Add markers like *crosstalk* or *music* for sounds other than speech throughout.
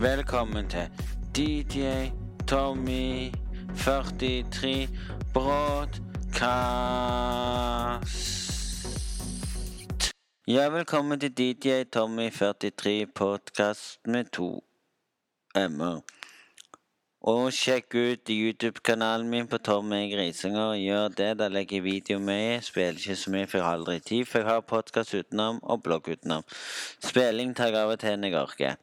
Velkommen til DJ Tommy 43 Broadcast. Ja, velkommen til DJ Tommy 43 Podcast med to m-er. Og sjekk ut YouTube-kanalen min på Tommy Grisinger. Gjør det. Da legger jeg video med. Spiller ikke så mye, for jeg har aldri tid. For jeg har podkast utenom og blogg utenom. Spilling tar jeg av og til når jeg orker.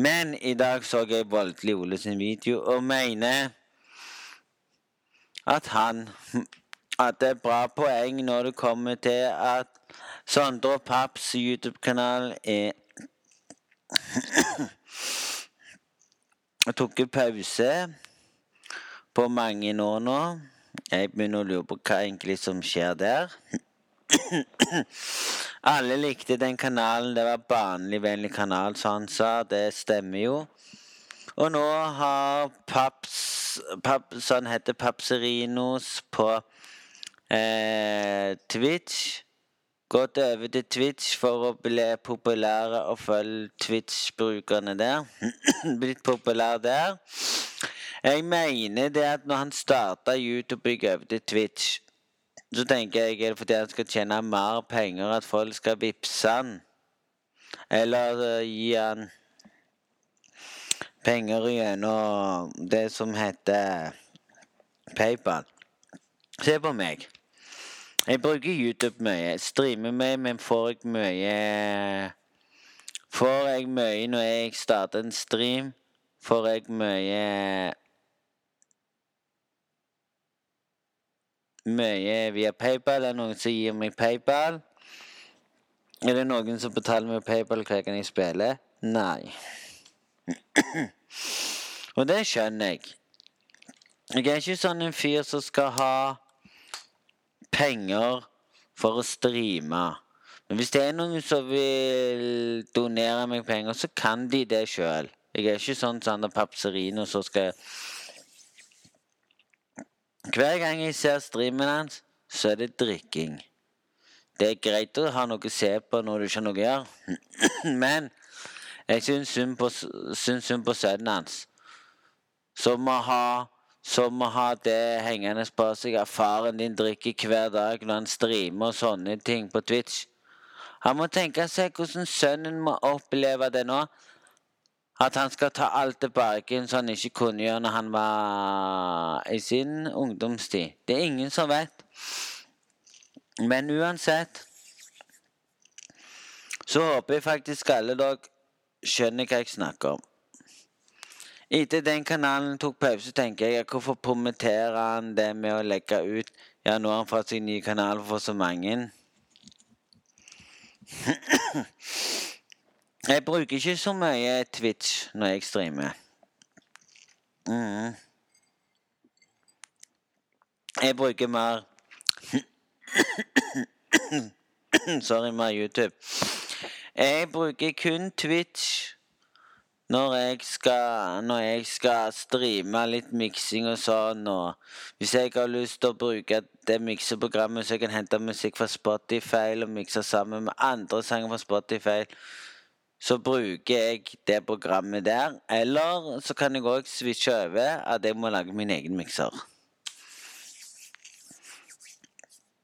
Men i dag så jeg Voldelig Ole sin video og mener at han At det er bra poeng når det kommer til at Sondre Paps YouTube-kanal er tok en pause på mange år nå. Jeg begynner å lure på hva egentlig som skjer der. Alle likte den kanalen. Det var barnevennlig kanal, som han sa. Det stemmer jo. Og nå har Paps, Paps sånn heter Papserinos på eh, Twitch. Gått over til Twitch for å bli populære og følge Twitch-brukerne der. *clears throat* Blitt populær der. Jeg mener det at når han starta YouTube gikk over til Twitch, så tenker jeg er det fordi han skal tjene mer penger, at folk skal vippse han. Eller uh, gi han penger gjennom det som heter PayPal. Se på meg. Jeg bruker YouTube mye. Streamer mye, men får jeg mye Får jeg mye når jeg starter en stream, får jeg mye Mye via PayPal. Er det noen som gir meg PayPal? Er det noen som betaler meg PayPal hver gang jeg spiller? Nei. *clears throat* Og det skjønner jeg. Jeg er ikke sånn en fyr som skal ha penger for å streame. Men hvis det er noen som vil donere meg penger, så kan de det sjøl. Jeg er ikke sånn Sander Papserino som skal Hver gang jeg ser streamen hans, så er det drikking. Det er greit å ha noe å se på når du ikke har noe å gjøre, *clears throat* men jeg syns synd på, sønnen hans, som må ha som må ha det hengende på seg at faren din drikker hver dag når han streamer og sånne ting på Twitch. Han må tenke seg hvordan sønnen må oppleve det nå. At han skal ta alt tilbake som han ikke kunne gjøre når han var i sin ungdomstid. Det er ingen som vet. Men uansett så håper jeg faktisk alle dere skjønner hva jeg snakker om. Etter den kanalen tok pause, tenker jeg hvorfor promoterer han det med å legge ut Ja, nå har han fått seg ny kanal for så mange. *clears throat* *clears throat* Jeg bruker ikke så mye Twitch når jeg streamer. Mm. Jeg bruker mer *coughs* Sorry, mer YouTube. Jeg bruker kun Twitch når jeg skal, når jeg skal streame litt miksing og sånn. Og hvis jeg har lyst til å bruke det mikseprogrammet så jeg kan hente musikk fra Spotify og mikse sammen med andre sanger fra Spotify, så bruker jeg det programmet der. Eller så kan jeg òg switche over at jeg må lage min egen mikser.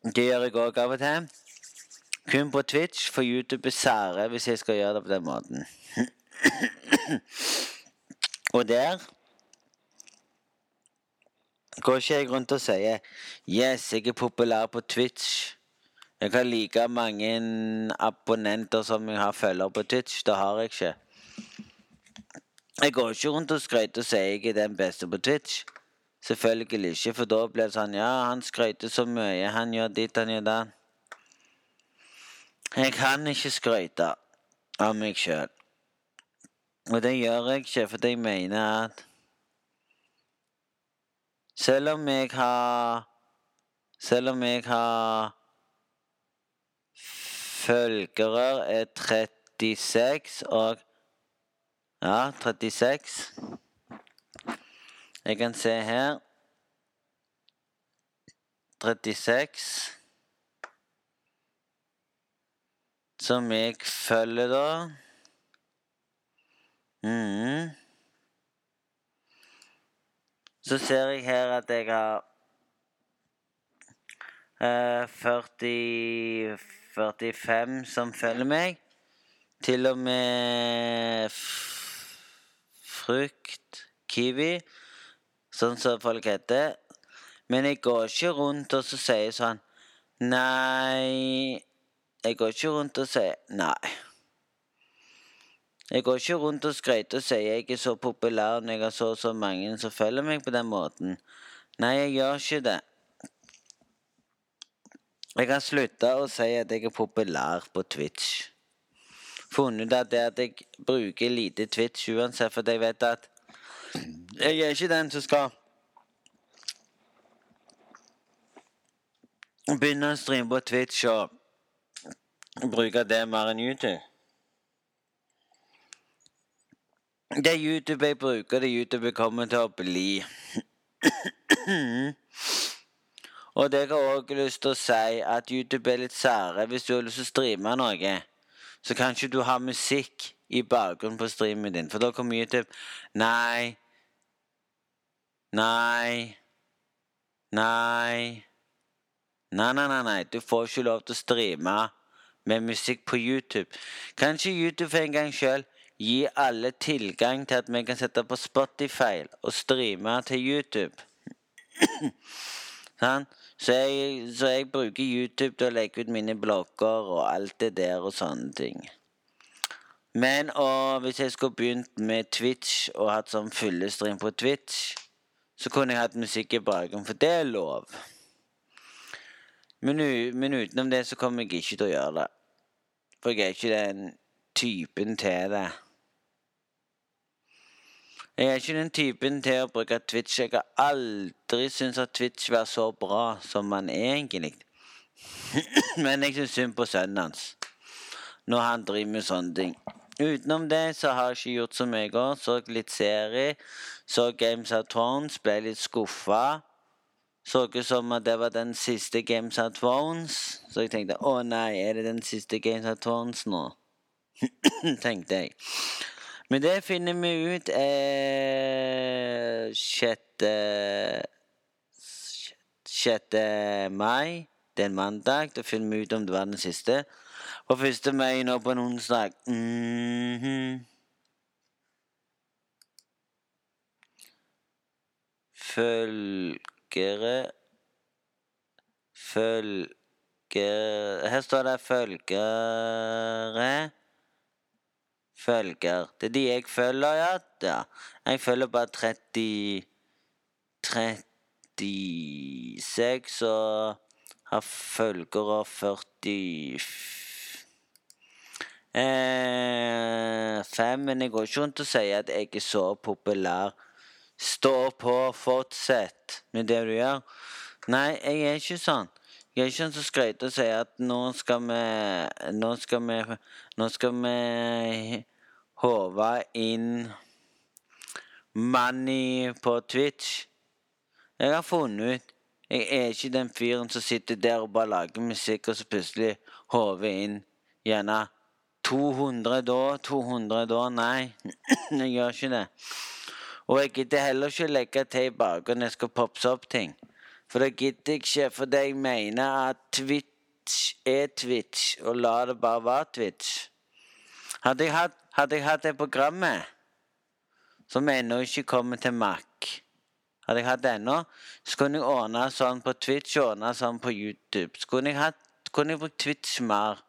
Det gjør jeg òg av og til. Kun på Twitch, for YouTube er sære hvis jeg skal gjøre det på den måten. Og der går ikke jeg rundt og sier 'Yes, jeg er populær på Twitch'. Jeg har like mange abonnenter som jeg har følgere på Twitch. Det har jeg ikke. Jeg går ikke rundt og skryter og sier jeg er den beste på Twitch. Selvfølgelig ikke, for da blir det sånn Ja, han skryter så mye, han gjør ditt, han gjør det. Jeg kan ikke skryte av meg sjøl. Og det gjør jeg ikke fordi jeg mener at Selv om jeg har Selv om jeg har Følgere er 36 og Ja, 36. Jeg kan se her 36 Som jeg følger, da. Mm. Så ser jeg her at jeg har eh, 40 45 som følger meg. Til og med frukt, kiwi, sånn som folk heter. Men jeg går ikke rundt og så sier sånn Nei Jeg går ikke rundt og sier nei. Jeg går ikke rundt og skryter og sier jeg er så populær når jeg har så og så mange som følger meg på den måten. Nei, jeg gjør ikke det. Jeg kan slutte å si at jeg er populær på Twitch. Funnet ut at det at jeg bruker lite Twitch uansett, for jeg vet at jeg er ikke den som skal begynne å streame på Twitch og bruke det mer enn YouTube. Det er YouTube jeg bruker, det er YouTube jeg kommer til å bli. Og det har jeg òg lyst til å si at YouTube er litt sære. Hvis du har lyst til å streame noe, så kan ikke du ha musikk i bakgrunnen på streamen din, for da kommer YouTube Nei. Nei. Nei. Nei, nei, nei, nei. Du får ikke lov til å streame med musikk på YouTube. Kanskje YouTube for en gang sjøl gi alle tilgang til at vi kan sette på Spotify og streame til YouTube. *clears throat* Sant? Så jeg, så jeg bruker YouTube til å legge ut mine blogger og alt det der og sånne ting. Men og hvis jeg skulle begynt med Twitch og hatt sånn fyllestream på Twitch, så kunne jeg hatt musikk i bakgrunnen, for det er lov. Men, men utenom det så kommer jeg ikke til å gjøre det. For jeg er ikke den typen til det. Jeg er ikke den typen til å bruke Twitch. Jeg har aldri syntes at Twitch var så bra som man egentlig. *clears throat* Men jeg syns synd på sønnen hans når han driver med sånne ting. Utenom det så har jeg ikke gjort så mye i går. Så litt serie. Så Games of Thrones. Ble litt skuffa. Så ut som at det var den siste Games of Thrones. Så jeg tenkte å nei, er det den siste Games of Thrones nå? *clears throat* tenkte jeg. Men det finner vi ut eh, 6. 6. mai. Det er en mandag. Da finner vi ut om det var den siste. Og 1. mai nå på en onsdag. Mhm. Følgere Følger Her står det følgere følger. Det er de jeg følger, ja. ja. Jeg følger bare 30 36 og har følgere 40 eh, 5, Men jeg går ikke rundt og sier at jeg er så populær. Stå på, fortsett med det du gjør. Nei, jeg er ikke sånn. Jeg er ikke sånn som skryter og sier at nå skal vi Nå skal vi Nå skal vi håve inn money på Twitch. Jeg har funnet ut Jeg er ikke den fyren som sitter der og bare lager musikk, og så plutselig håver inn gjerne 200 da, 200 da. Nei, *clears throat* jeg gjør ikke det. Og jeg gidder heller ikke legge til i bakgrunnen når jeg skal popse opp ting. For det gidder jeg ikke, fordi jeg mener at Twitch er Twitch, og la det bare være Twitch. Hadde jeg hatt, hadde jeg hatt det programmet som ennå ikke kommer til Mac Hadde jeg hatt det ennå, så kunne jeg ordne sånn på Twitch og ordne sånn på YouTube. Så kunne jeg, hatt, kunne jeg brukt Twitch mer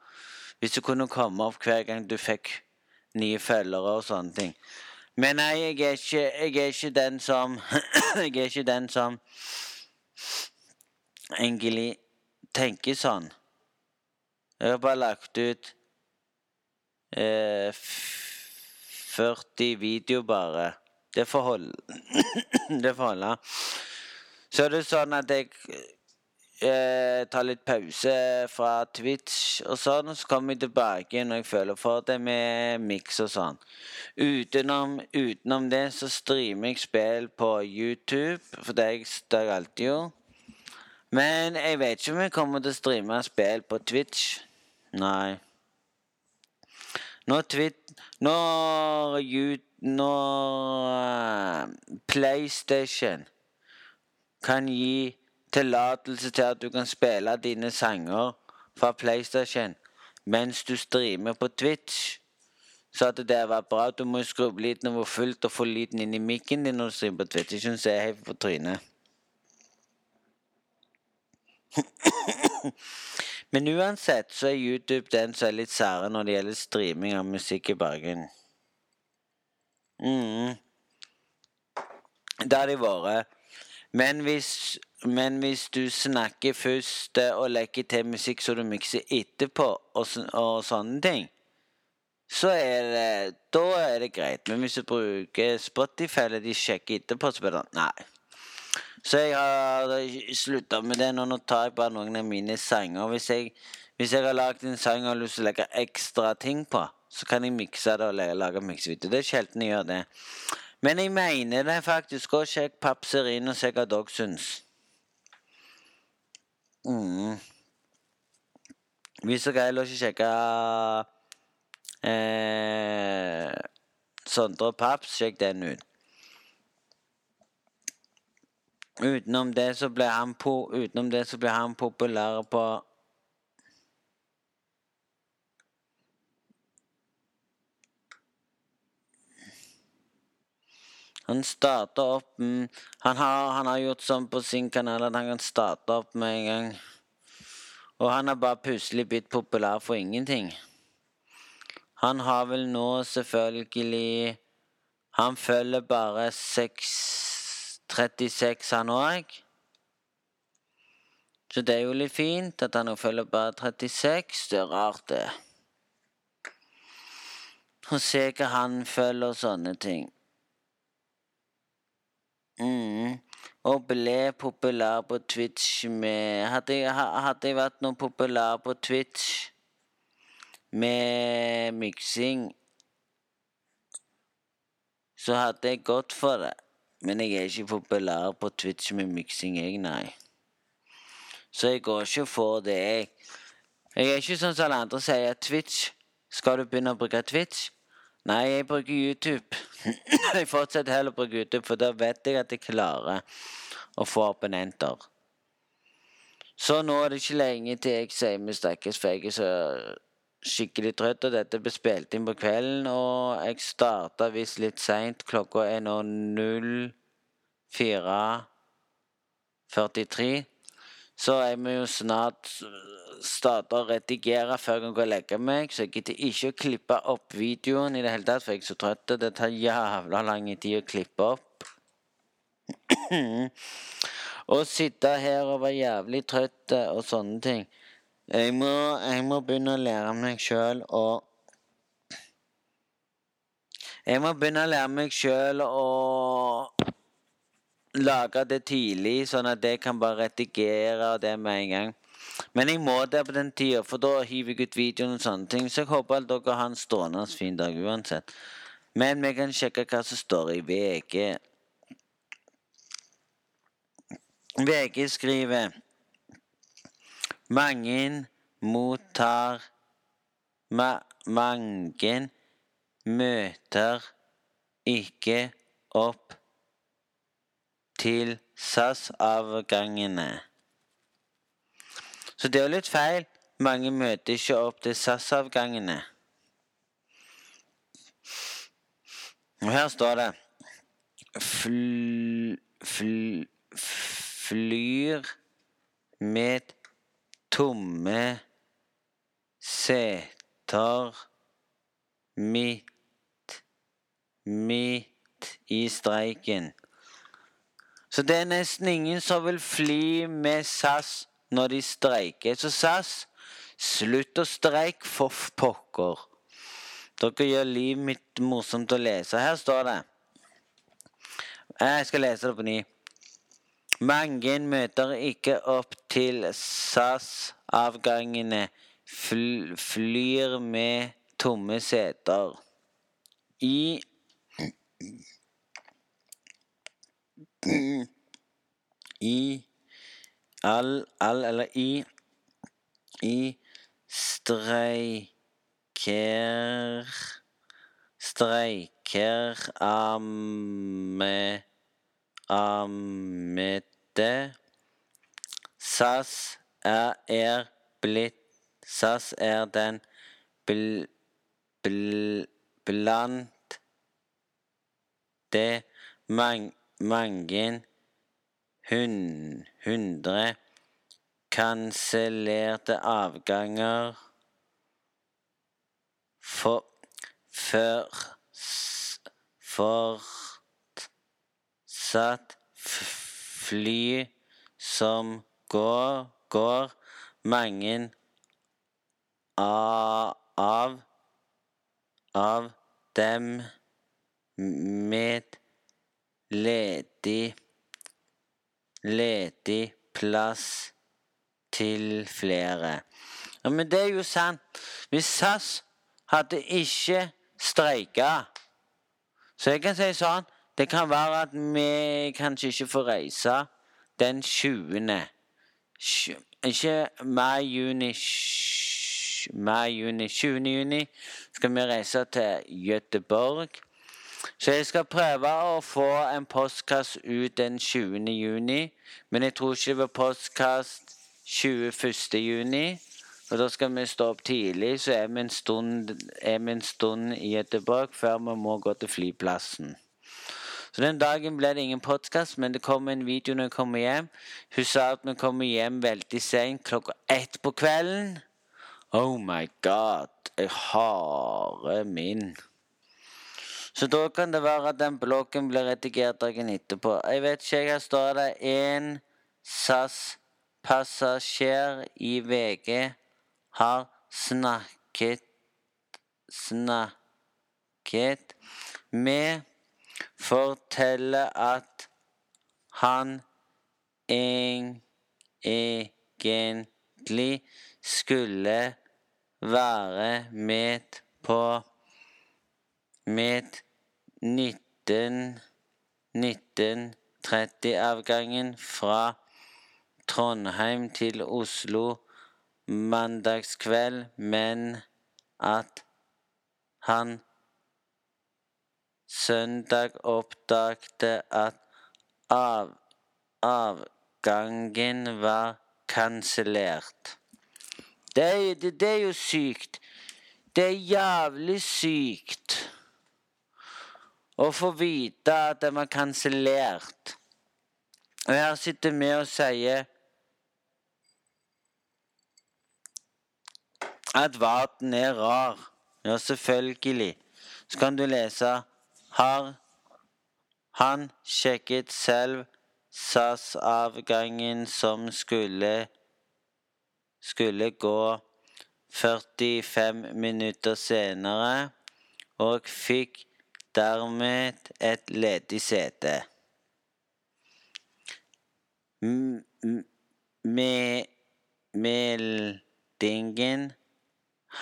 hvis du kunne komme opp hver gang du fikk nye følgere og sånne ting. Men nei, jeg er ikke, jeg er ikke den som *clears throat* Jeg er ikke den som egentlig tenker sånn. Jeg har bare lagt ut eh, 40 video bare. *clears throat* Det får holde. Så er det sånn at jeg eh, tar litt pause fra Twitch og sånn, og så kommer jeg tilbake når jeg føler for det med miks og sånn. Utenom, utenom det så streamer jeg spill på YouTube, for det er jeg alltid gjort. Men jeg vet ikke om jeg kommer til å streame spill på Twitch. Nei. Når Twit... Når you... Når eh, PlayStation kan gi tillatelse til at du kan spille dine sanger fra PlayStation mens du streamer på Twitch. Så at det var bra. Du må skru opp lyden over fullt og få lyden inn i mikken din når du streamer på Twitch. Jeg syns jeg helt på trynet. Men uansett så er YouTube den som er litt sære når det gjelder streaming av musikk i Bergen. Mm. Det har de vært. Men hvis, men hvis du snakker først eh, og legger til musikk som du mikser etterpå, og, og sånne ting, så er det Da er det greit. Men hvis du bruker Spotify eller de sjekker etterpå, så blir det Nei. Så jeg har slutta med det nå. Tar jeg bare noen av mine sanger. Hvis jeg, hvis jeg har lagd en sang og har lyst til å legge ekstra ting på, så kan jeg mikse det og lage miksevideo. Det er sjelden jeg gjør det. Men jeg mener det faktisk. Gå og sjekk Papserien og se hva dere syns. Mm. Hvis dere heller ikke sjekker eh, Sondre Paps, sjekk den ut. Utenom det så ble han, po utenom det så ble han populær på Han starta opp han, har, han har gjort sånn på sin kanal at han kan starte opp med en gang. Og han har bare plutselig blitt populær for ingenting. Han har vel nå selvfølgelig Han følger bare 636, han òg. Så det er jo litt fint at han følger bare 36. Det er rart, det. Å se hva han følger og sånne ting. Mm. Og ble populær på Twitch med Hadde jeg, hadde jeg vært noe populær på Twitch med miksing, så hadde jeg gått for det. Men jeg er ikke populær på Twitch med miksing, jeg, nei. Så jeg går ikke for det, jeg. Jeg er ikke sånn som alle andre sier Twitch. Skal du begynne å bruke Twitch? Nei, jeg bruker YouTube. *laughs* jeg fortsetter heller å bruke YouTube, for da vet jeg at jeg klarer å få abonnenter. Så nå er det ikke lenge til jeg sier vi snakkes, for jeg er så skikkelig trøtt. Og dette ble spilt inn på kvelden, og jeg starta visst litt seint. Klokka er nå 04.43. Så jeg må jo snart starte å redigere før jeg kan gå og legge meg. Så jeg gidder ikke å klippe opp videoen i det hele tatt, for jeg er så trøtt. Det tar jævla lang tid å klippe opp. *clears throat* Å sitte her og være jævlig trøtt eh, og sånne ting. Jeg må, jeg må begynne å lære meg sjøl å Jeg må begynne å lære meg sjøl å lage det tidlig, sånn at jeg kan bare redigere det med en gang. Men jeg må det på den tida, for da hiver jeg ut videoen og sånne ting. Så jeg håper at dere har en strålende fin dag uansett. Men vi kan sjekke hva som står i VG. VG skriver Mange mottar ma, Mange møter ikke opp til SAS-avgangene. Så det er jo litt feil. Mange møter ikke opp til SAS-avgangene. Og her står det fl, fl, Flyr med tomme seter midt Midt i streiken. Så det er nesten ingen som vil fly med SAS når de streiker. Så SAS, slutt å streike, for pokker. Dere gjør livet mitt morsomt å lese. Her står det. Jeg skal lese det på ny. Mange møter ikke opp til SAS-avgangene. Fl flyr med tomme seter. I I all, all eller i I streiker Streiker amme Ameteer det SAS er, er blitt SAS er den bl, bl, blant det mang, mange hun, hundre kansellerte avganger for, før fortsatt fly som går, går mange av, av dem med ledig ledig plass til flere. Ja, men det er jo sant. Hvis SAS hadde ikke streika Så jeg kan si sånn Det kan være at vi kanskje ikke får reise den 20. Ikke mai-juni Mai-juni 20. juni skal vi reise til Göteborg. Så jeg skal prøve å få en postkast ut den 20. juni. Men jeg tror ikke det var postkast 21. juni. Og da skal vi stå opp tidlig, så er vi en stund, er vi en stund i Göteborg før vi må gå til flyplassen. Så den dagen ble det ingen podkast, men det kom en video når jeg kommer hjem. Hun sa at vi kommer hjem veldig seint, klokka ett på kvelden. Oh my god. Jeg harer min. Så da kan det være at den bloggen blir redigert dagen etterpå. Jeg vet ikke, her står det en SAS-passasjer i VG har snakket snakket med forteller at han egentlig skulle være med på med 19 1930-avgangen fra Trondheim til Oslo mandagskveld, men at han søndag oppdagte at av, avgangen var kansellert. Det, det, det er jo sykt. Det er jævlig sykt å få vite at den var kansellert. Og her sitter vi og sier at verden er rar. Ja, selvfølgelig. Så kan du lese Har han sjekket selv SAS-avgangen som skulle skulle gå 45 minutter senere, og fikk dermed et ledig sete. Meldingen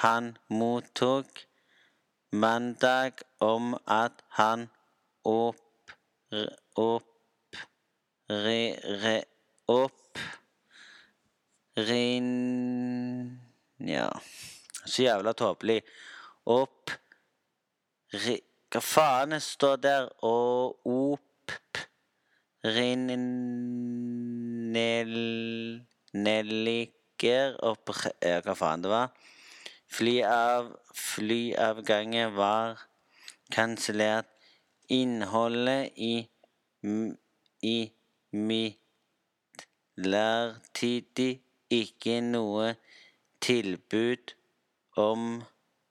han mottok mandag om at han opp, opp, re, re, opp Rin... Ja Så jævla tåpelig. Opp ri, Hva faen det står der? Og op Rinneliker opp Ja, hva faen det var? Flyav, flyavgangen var kansellert. Innholdet i i midlertidig ikke noe tilbud om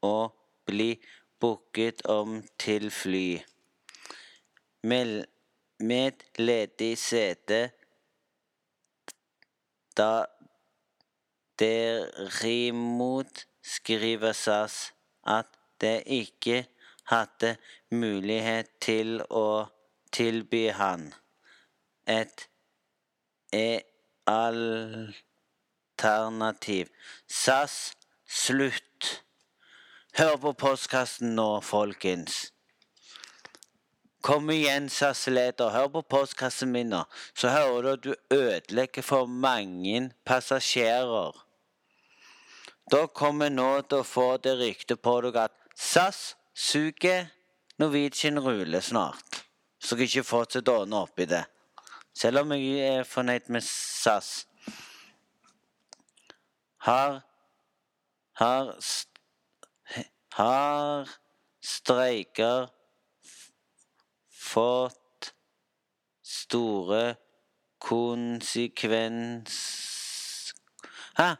å bli booket om til fly. Med ledig sete da derimot skriver SAS at det ikke hadde mulighet til å tilby han et e-alternativ. SAS, slutt. Hør på postkassen nå, folkens. Kom igjen, SAS-leder, hør på postkassen min nå. Så hører du at du ødelegger for mange passasjerer. Da kommer nå til å få det ryktet på deg at SAS suger, Norwegian ruller snart. Så dere ikke fortsetter å ordne opp i det. Selv om jeg er fornøyd med SAS. Har Har Har streiker fått store konsekvens... Hæ?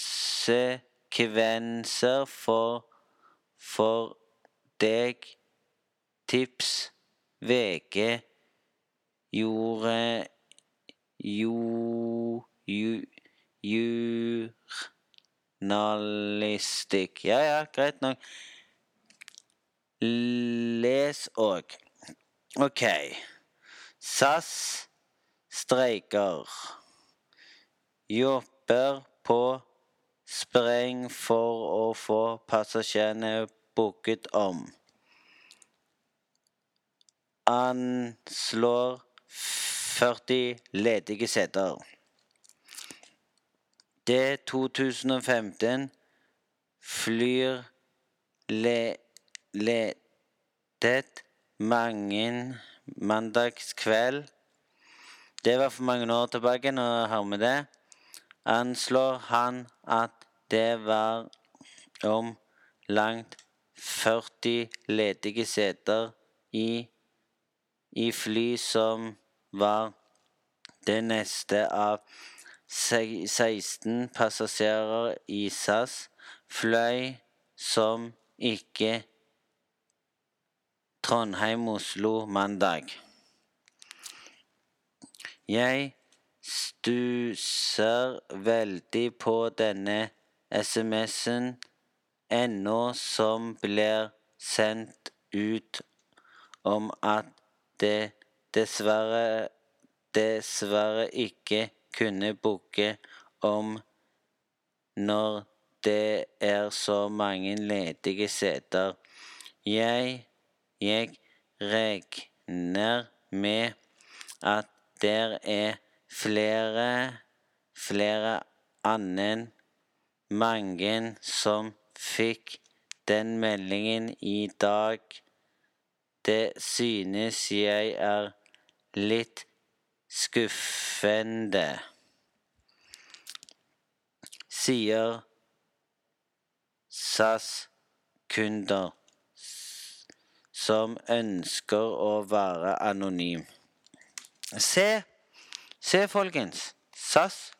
Konsekvenser for for deg. Tips. VG gjorde jo, ju, journalistikk. Ja, ja, greit nok. Les òg. OK. SAS streiker. Jobber på spreng for å få passasjerene booket om. Anslår 40 ledige seter. Det 2015 flyr le, ledet mange mandagskveld. Det var for mange år tilbake, nå har vi det. Anslår han at det var om langt 40 ledige seter i, i fly som var det neste av 16 passasjerer i SAS fløy som ikke Trondheim-Oslo mandag. Jeg stusser veldig på denne SMS-en ennå som blir sendt ut om at det dessverre dessverre ikke kunne booke om når det er så mange ledige seter. Jeg, jeg regner med at der er flere flere annen mange som fikk den meldingen i dag. Det synes jeg er litt skuffende. Sier SAS-kunder som ønsker å være anonym. Se, se folkens. SAS.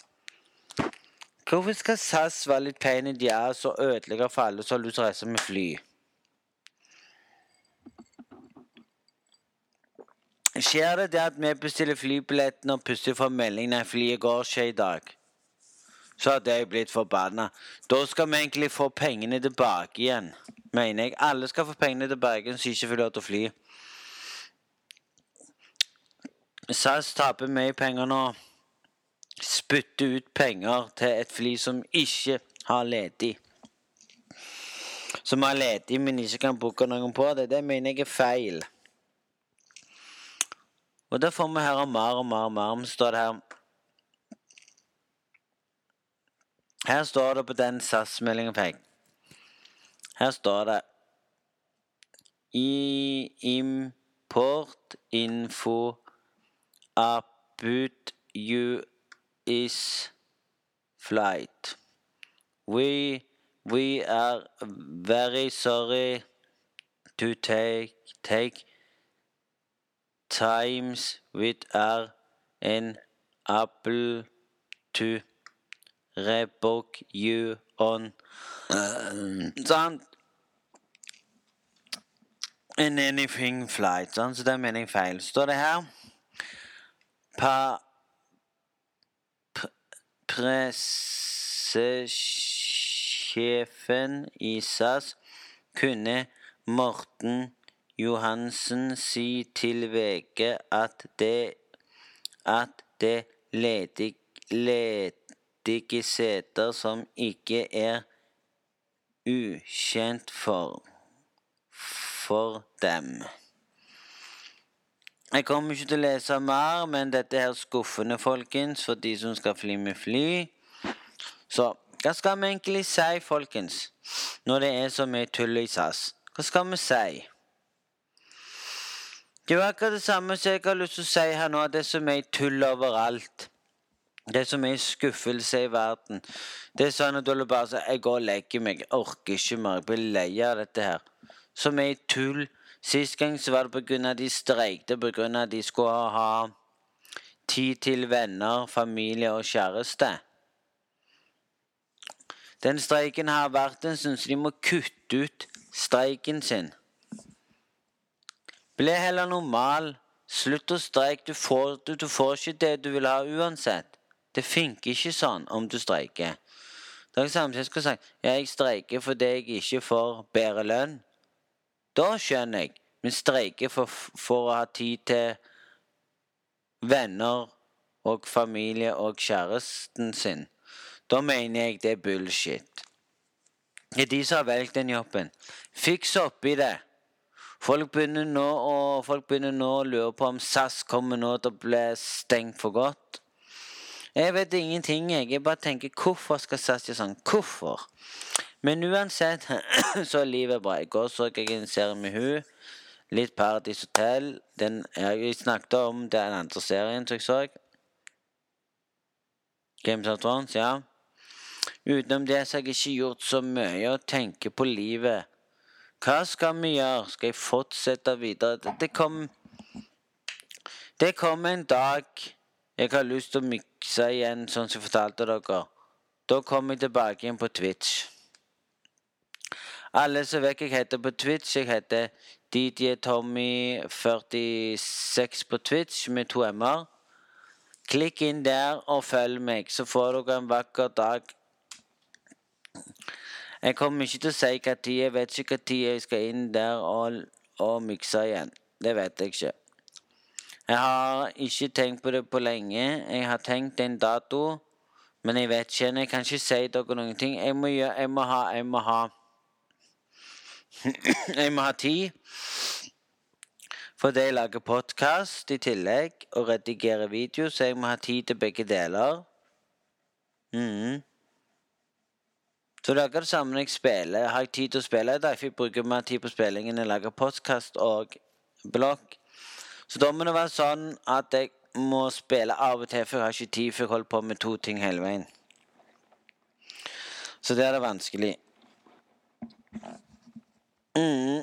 Hvorfor skal SAS være litt pain de er så ødelegge for alle som har lyst til å reise med fly? Skjer det det at vi bestiller flybilletten og plutselig får melding når flyet går ikke i dag, så hadde jeg blitt forbanna. Da skal vi egentlig få pengene tilbake igjen, mener jeg. Alle skal få pengene tilbake som ikke får lov til å fly. SAS taper mye penger nå. Spytter ut penger til et fly som ikke har ledig. Som har ledig, men ikke kan booke noen på det. Det mener jeg er feil. Og da får vi høre mer og mer og mer. Står det her Her står det på den SAS-meldingen jeg. Her står det I importinfo about you is flight. We we are very sorry to take take times with are an apple to rebook you on *clears throat* Sant? In anything flight. Sant? Så det mener jeg feil. Står det her Pa Pressesjefen i SAS kunne Morten Johansen si til VG at det at det ledig, ledige seter som ikke er ukjent for for dem. Jeg kommer ikke til å lese mer, men dette er skuffende, folkens, for de som skal fly med fly. Så hva skal vi egentlig si, folkens, når det er så mye tull i SAS? Hva skal vi si? Det er akkurat det samme som jeg har lyst til å si her nå. Det er så mye tull overalt. Det er så mye skuffelse i verden. Det er sånn at du bare sier 'Jeg går og legger meg. Jeg orker ikke mer. Jeg blir lei av dette her'. Så mye tull. Sist gang så var det av de streikte, at de skulle ha tid til venner, familie og kjæreste. Den streiken har vært en stund, så de må kutte ut streiken sin. Bli heller normal. Slutt å streike. Du du, du får ikke det du vil ha uansett. Det funker ikke sånn om du streiker. Det er samme som jeg skulle sagt jeg streiker fordi jeg ikke får bedre lønn. Da skjønner jeg. Men streiker for, for å ha tid til venner og familie og kjæresten sin. Da mener jeg det er bullshit. Det er de som har valgt den jobben. Fiks opp i det. Folk begynner nå å, folk begynner nå å lure på om SAS kommer nå til å bli stengt for godt. Jeg vet ingenting, jeg. Jeg bare tenker hvorfor skal SAS gjøre sånn? Hvorfor? Men uansett *clears throat* så er livet bra. I går så jeg en serie med hun. Litt Paradise Hotel. Den jeg snakket om den andre serien som jeg så. Games of Thrones, ja. Utenom det så har jeg ikke gjort så mye å tenke på livet. Hva skal vi gjøre? Skal jeg fortsette videre? Det, kom Det kom en dag jeg har lyst til å mikse igjen, sånn som jeg fortalte dere. Da kommer jeg tilbake igjen på Twitch. Alle som vet jeg heter på Twitch, jeg heter DJ Tommy46 på Twitch med to m-er. Klikk inn der og følg meg, så får dere en vakker dag. Jeg kommer ikke til å si tid, jeg vet ikke tid jeg skal inn der og, og mikse igjen. Det vet jeg ikke. Jeg har ikke tenkt på det på lenge. Jeg har tenkt en dato, men jeg vet ikke. Jeg kan ikke si dere noen ting. Jeg må, gjøre, jeg må ha Jeg må ha Jeg må ha tid. Fordi jeg lager podkast i tillegg og redigerer video, så jeg må ha tid til begge deler. Mm. Så akkurat det samme når jeg spiller. Har jeg tid til å spille i dag, for jeg bruker mer tid på spillingen enn jeg lager podkast og blogg. Så da må det være sånn at jeg må spille av og til, for jeg har ikke tid, for jeg holder på med to ting hele veien. Så det er det vanskelig. Mm.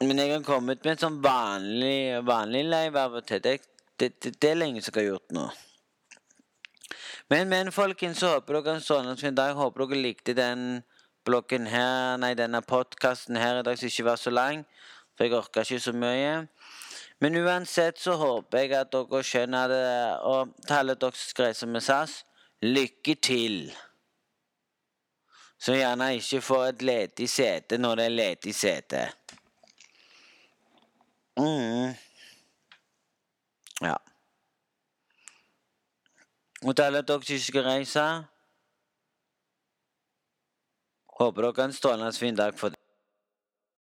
Men jeg har kommet med et sånn vanlig, vanlig og til. Det, det, det, det er lenge siden jeg har gjort nå. Men, men folkens, så håper dere en sånn fin dag. Håper dere likte den bloggen her, nei, denne podkasten her i dag som ikke var så lang. For jeg orka ikke så mye. Men uansett så håper jeg at dere skjønner det. Og til alle dere som skreiser med SAS, lykke til. Så gjerne ikke få et ledig sete når det er ledig sete. Mm. Ja. Og til alle dere som skal reise Håper dere har en strålende fin dag for det.